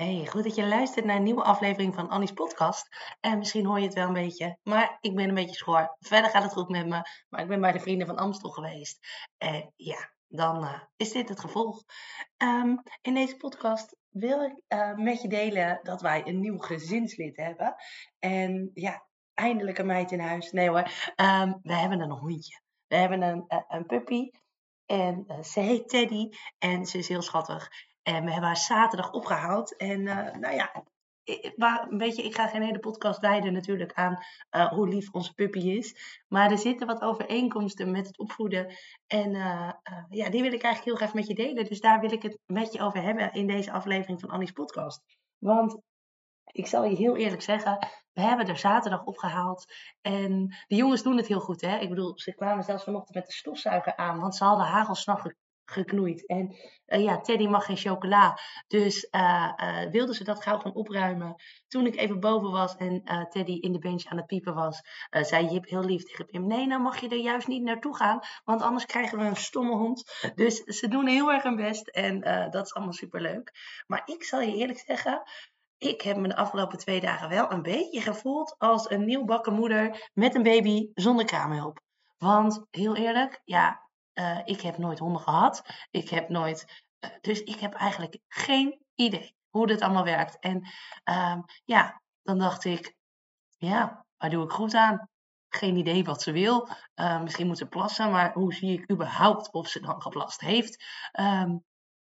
Hey, goed dat je luistert naar een nieuwe aflevering van Annie's podcast. En misschien hoor je het wel een beetje, maar ik ben een beetje schor. Verder gaat het goed met me, maar ik ben bij de vrienden van Amstel geweest. En ja, dan uh, is dit het gevolg. Um, in deze podcast wil ik uh, met je delen dat wij een nieuw gezinslid hebben. En ja, eindelijk een meid in huis. Nee hoor, um, we hebben een hondje. We hebben een, uh, een puppy. En ze heet Teddy en ze is heel schattig. En we hebben haar zaterdag opgehaald. En uh, nou ja, maar, weet je, ik ga geen hele podcast wijden natuurlijk aan uh, hoe lief onze puppy is. Maar er zitten wat overeenkomsten met het opvoeden. En uh, ja, die wil ik eigenlijk heel graag met je delen. Dus daar wil ik het met je over hebben in deze aflevering van Annie's podcast. Want ik zal je heel eerlijk zeggen, we hebben er zaterdag opgehaald. En de jongens doen het heel goed, hè. Ik bedoel, ze kwamen zelfs vanochtend met de stofzuiger aan. Want ze hadden hagelslag geknoeid. En uh, ja, Teddy mag geen chocola. Dus uh, wilden ze dat gauw gaan opruimen. Toen ik even boven was en Teddy in de bench aan het piepen was, zei Jip heel lief tegen Pim: Nee, nou mag je er juist niet naartoe gaan, want anders krijgen we een stomme hond. Dus ze doen heel erg hun best en dat is allemaal superleuk. Maar ik zal je eerlijk zeggen. Ik heb me de afgelopen twee dagen wel een beetje gevoeld als een nieuwbakken moeder met een baby zonder kraamhulp. Want heel eerlijk, ja, uh, ik heb nooit honden gehad. Ik heb nooit. Uh, dus ik heb eigenlijk geen idee hoe dit allemaal werkt. En um, ja, dan dacht ik, ja, waar doe ik goed aan? Geen idee wat ze wil. Uh, misschien moet ze plassen, maar hoe zie ik überhaupt of ze dan geplast heeft? Um,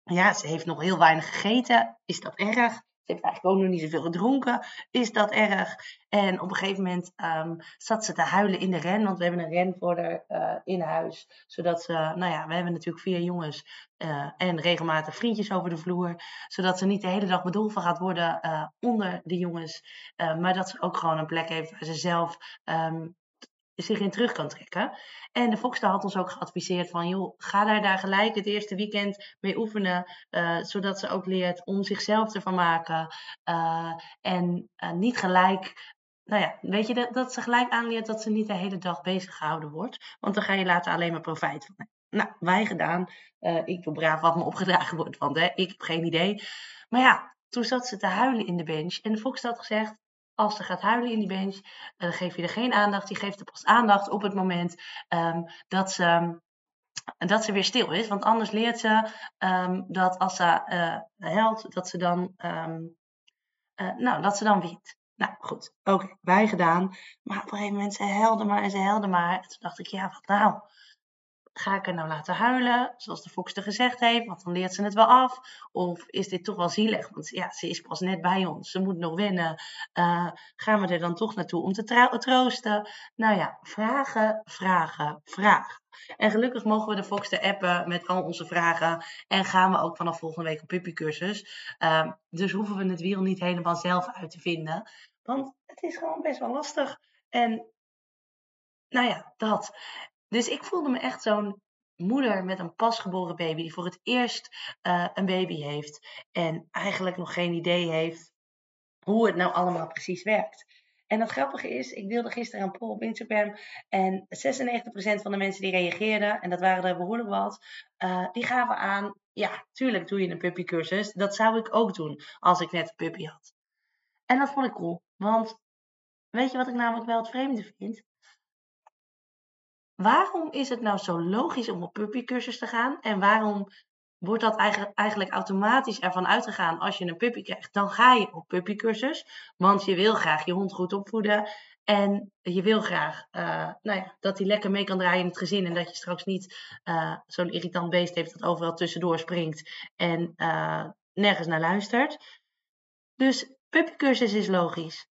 ja, ze heeft nog heel weinig gegeten. Is dat erg? Ze heeft eigenlijk ook nog niet zoveel gedronken. Is dat erg? En op een gegeven moment um, zat ze te huilen in de ren. Want we hebben een ren voor haar uh, in huis. Zodat ze, nou ja, we hebben natuurlijk vier jongens. Uh, en regelmatig vriendjes over de vloer. Zodat ze niet de hele dag bedolven gaat worden uh, onder de jongens. maar dat ze ook gewoon een plek heeft waar ze zelf um, zich in terug kan trekken. En de Foxstar had ons ook geadviseerd van, joh, ga daar, daar gelijk het eerste weekend mee oefenen, uh, zodat ze ook leert om zichzelf te vermaken. Uh, en uh, niet gelijk, nou ja, weet je, dat, dat ze gelijk aanleert dat ze niet de hele dag bezig gehouden wordt. Want dan ga je later alleen maar profijt van. Nou, wij gedaan. ik doe braaf wat me opgedragen wordt, want hè, ik heb geen idee. Maar ja, toen zat ze te huilen in de bench. En de Fox had gezegd, als ze gaat huilen in die bench, dan geef je er geen aandacht. Je geeft er pas aandacht op het moment um, dat ze dat ze weer stil is. Want anders leert ze um, dat als ze uh, huilt, dat ze dan, um, uh, nou, dat ze dan wint. Nou goed, oké, okay, wij gedaan. Maar op een gegeven moment, ze huilde maar en ze huilde maar. En toen dacht ik, ja, wat nou? Ga ik haar nou laten huilen, zoals de Fox er gezegd heeft, want dan leert ze het wel af? Of is dit toch wel zielig? Want ja, ze is pas net bij ons, ze moet nog wennen. Uh, gaan we er dan toch naartoe om te troosten? Nou ja, vragen, vragen, vragen. En gelukkig mogen we de de appen met al onze vragen. En gaan we ook vanaf volgende week op puppycursus. Uh, dus hoeven we het wiel niet helemaal zelf uit te vinden. Want het is gewoon best wel lastig. En nou ja, dat. Dus ik voelde me echt zo'n moeder met een pasgeboren baby die voor het eerst uh, een baby heeft en eigenlijk nog geen idee heeft hoe het nou allemaal precies werkt. En het grappige is, ik deelde gisteren een poll op Instagram en 96% van de mensen die reageerden, en dat waren er behoorlijk wat, uh, die gaven aan, ja, tuurlijk doe je een puppycursus. Dat zou ik ook doen als ik net een puppy had. En dat vond ik cool, want weet je wat ik namelijk wel het vreemde vind? Waarom is het nou zo logisch om op puppycursus te gaan? En waarom wordt dat eigenlijk, automatisch ervan uitgegaan als je een puppy krijgt? Dan ga je op puppycursus, want je wil graag je hond goed opvoeden. En je wil graag uh, nou ja, dat hij lekker mee kan draaien in het gezin. En dat je straks niet uh, zo'n irritant beest heeft dat overal tussendoor springt en uh, nergens naar luistert. Dus puppycursus is logisch.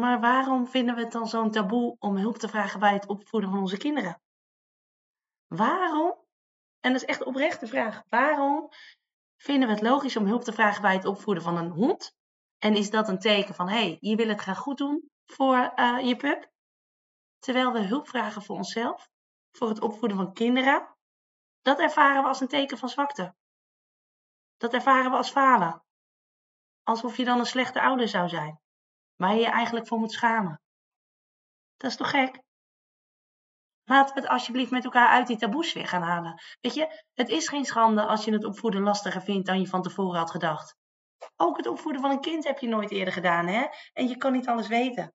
Maar waarom vinden we het dan zo'n taboe om hulp te vragen bij het opvoeden van onze kinderen? Waarom? En dat is echt oprechte vraag. Waarom vinden we het logisch om hulp te vragen bij het opvoeden van een hond? En is dat een teken van, hé, hey, je wil het graag goed doen voor uh, je pup? Terwijl we hulp vragen voor onszelf, voor het opvoeden van kinderen, dat ervaren we als een teken van zwakte. Dat ervaren we als falen. Alsof je dan een slechte ouder zou zijn, waar je je eigenlijk voor moet schamen. Dat is toch gek? Laten we het alsjeblieft met elkaar uit die taboes weer gaan halen. Weet je, het is geen schande als je het opvoeden lastiger vindt dan je van tevoren had gedacht. Ook het opvoeden van een kind heb je nooit eerder gedaan, hè? En je kan niet alles weten.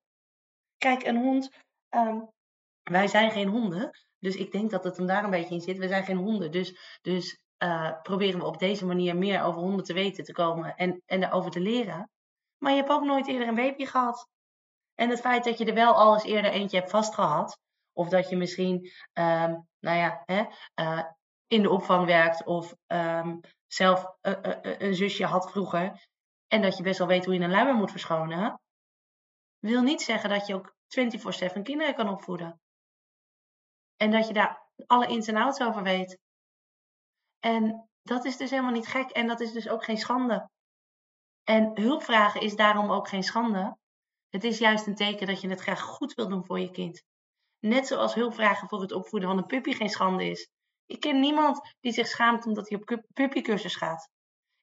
Kijk, een hond. Ehm, wij zijn geen honden. Dus ik denk dat het hem daar een beetje in zit. We zijn geen honden. Dus, dus uh, proberen we op deze manier meer over honden te weten te komen en, en erover te leren. Maar je hebt ook nooit eerder een baby gehad. En het feit dat je er wel al eens eerder eentje hebt vastgehad, of dat je misschien, um, nou ja, hè, uh, in de opvang werkt of um, zelf uh, een zusje had vroeger. En dat je best wel weet hoe je een luier moet verschonen. Wil niet zeggen dat je ook 24-7 kinderen kan opvoeden. En dat je daar alle ins en outs over weet. En dat is dus helemaal niet gek en dat is dus ook geen schande. En hulpvragen is daarom ook geen schande. Het is juist een teken dat je het graag goed wil doen voor je kind. Net zoals hulpvragen voor het opvoeden van een puppy geen schande is. Ik ken niemand die zich schaamt omdat hij op puppycursus gaat.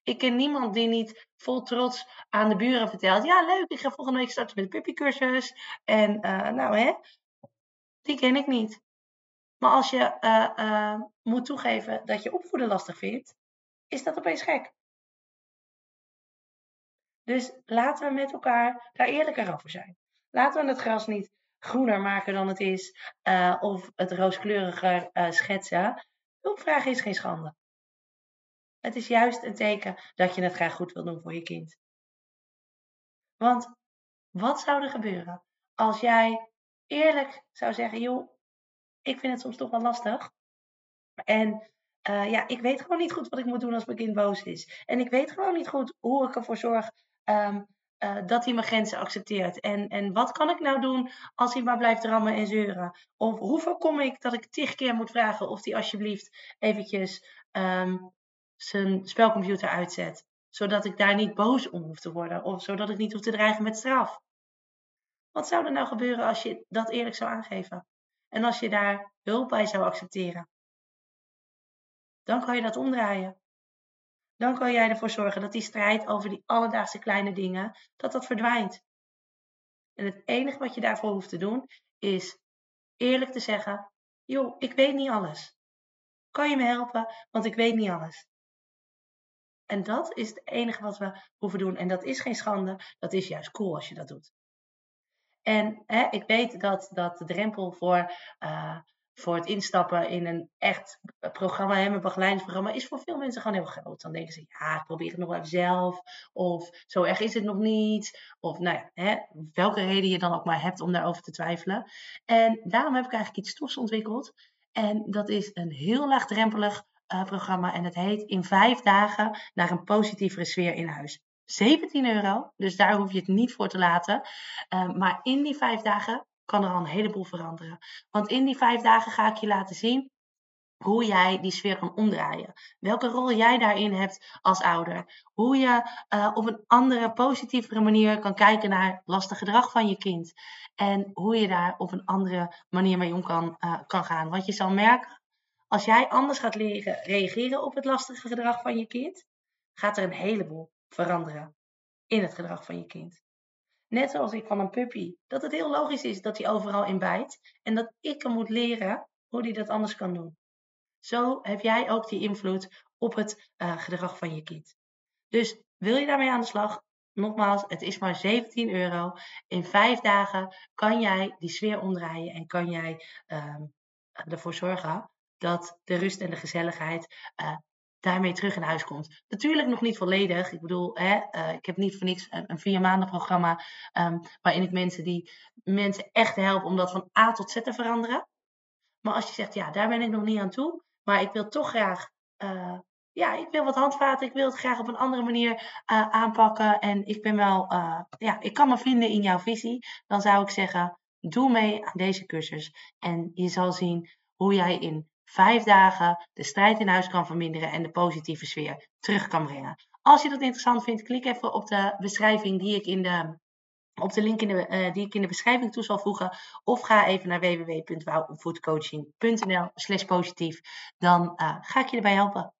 Ik ken niemand die niet vol trots aan de buren vertelt: Ja, leuk, ik ga volgende week starten met de puppycursus. En uh, nou hè, die ken ik niet. Maar als je uh, uh, moet toegeven dat je opvoeden lastig vindt, is dat opeens gek. Dus laten we met elkaar daar eerlijker over zijn. Laten we het gras niet groener maken dan het is, uh, of het rooskleuriger uh, schetsen. Hulpvragen is geen schande. Het is juist een teken dat je het graag goed wil doen voor je kind. Want wat zou er gebeuren als jij eerlijk zou zeggen: joh, ik vind het soms toch wel lastig. En uh, ja, ik weet gewoon niet goed wat ik moet doen als mijn kind boos is. En ik weet gewoon niet goed hoe ik ervoor zorg um, uh, dat hij mijn grenzen accepteert. En, en wat kan ik nou doen als hij maar blijft rammen en zeuren? Of hoe voorkom ik dat ik tig keer moet vragen of hij alsjeblieft eventjes um, zijn spelcomputer uitzet? Zodat ik daar niet boos om hoef te worden. Of zodat ik niet hoef te dreigen met straf. Wat zou er nou gebeuren als je dat eerlijk zou aangeven? En als je daar hulp bij zou accepteren? Dan kan je dat omdraaien. Dan kan jij ervoor zorgen dat die strijd over die alledaagse kleine dingen, dat dat verdwijnt. En het enige wat je daarvoor hoeft te doen, is eerlijk te zeggen, joh, ik weet niet alles. Kan je me helpen? Want ik weet niet alles. En dat is het enige wat we hoeven doen. En dat is geen schande, dat is juist cool als je dat doet. En hè, ik weet dat, dat de drempel voor uh, voor het instappen in een echt programma, een begeleidingsprogramma, is voor veel mensen gewoon heel groot. Dan denken ze, ja, ik probeer het nog even zelf. Of zo erg is het nog niet. Of nou ja, hè, welke reden je dan ook maar hebt om daarover te twijfelen. En daarom heb ik eigenlijk iets tofs ontwikkeld. En dat is een heel laagdrempelig uh, programma. En het heet In vijf dagen naar een positievere sfeer in huis. 17 euro, dus daar hoef je het niet voor te laten. Uh, maar in die vijf dagen kan er al een heleboel veranderen. Want in die vijf dagen ga ik je laten zien hoe jij die sfeer kan omdraaien. Welke rol jij daarin hebt als ouder. Hoe je uh, op een andere, positievere manier kan kijken naar lastig gedrag van je kind. En hoe je daar op een andere manier mee om kan, uh, kan gaan. Want je zal merken, als jij anders gaat leren reageren op het lastige gedrag van je kind, gaat er een heleboel veranderen in het gedrag van je kind. Net zoals ik van een puppy. Dat het heel logisch is dat hij overal in bijt. En dat ik hem moet leren hoe hij dat anders kan doen. Zo heb jij ook die invloed op het uh, gedrag van je kind. Dus wil je daarmee aan de slag? Nogmaals, het is maar 17 euro. In vijf dagen kan jij die sfeer omdraaien en kan jij uh, ervoor zorgen dat de rust en de gezelligheid uh, daarmee terug in huis komt. Natuurlijk nog niet volledig. Ik bedoel, hè, uh, ik heb niet voor niks een, vier maanden programma um, waarin ik mensen die mensen echt help om dat van A tot Z te veranderen. Maar als je zegt, ja, daar ben ik nog niet aan toe, maar ik wil toch graag uh, ja, ik wil wat handvaten, ik wil het graag op een andere manier uh, aanpakken en ik ben wel, ja, ik kan me vinden in jouw visie, dan zou ik zeggen, doe mee aan deze cursus en je zal zien hoe jij in vijf dagen de strijd in huis kan verminderen en de positieve sfeer terug kan brengen. Als je dat interessant vindt, klik even op de beschrijving die ik in de op de link in de, uh, die ik in de beschrijving toe zal voegen. Of ga even naar www.wouwfoodcoaching.nl slash positief. Dan uh, ga ik je erbij helpen.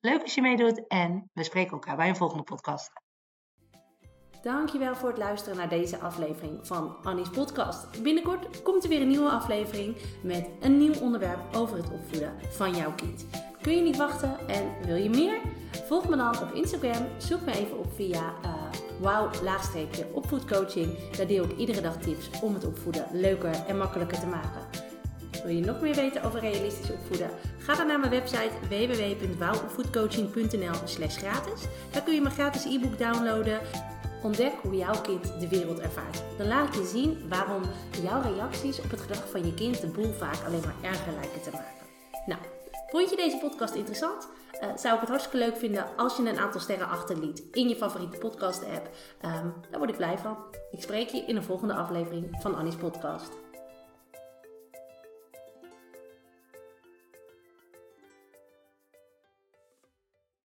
Leuk als je meedoet en we spreken elkaar bij een volgende podcast. Dankjewel voor het luisteren naar deze aflevering van Annie's podcast. Binnenkort komt er weer een nieuwe aflevering met een nieuw onderwerp over het opvoeden van jouw kind. Kun je niet wachten en wil je meer? Volg me dan op Instagram. Zoek me even op via uh, wow-opvoedcoaching. Daar deel ik iedere dag tips om het opvoeden leuker en makkelijker te maken. Wil je nog meer weten over realistisch opvoeden? Ga dan naar mijn website www.wowopvoedcoaching.nl slash gratis. Daar kun je mijn gratis e-book downloaden. Ontdek hoe jouw kind de wereld ervaart. Dan laat ik je zien waarom jouw reacties op het gedrag van je kind de boel vaak alleen maar erger lijken te maken. Nou, vond je deze podcast interessant? Uh, zou ik het hartstikke leuk vinden als je een aantal sterren achterliet in je favoriete podcast app. Um, daar word ik blij van. Ik spreek je in een volgende aflevering van Annie's podcast.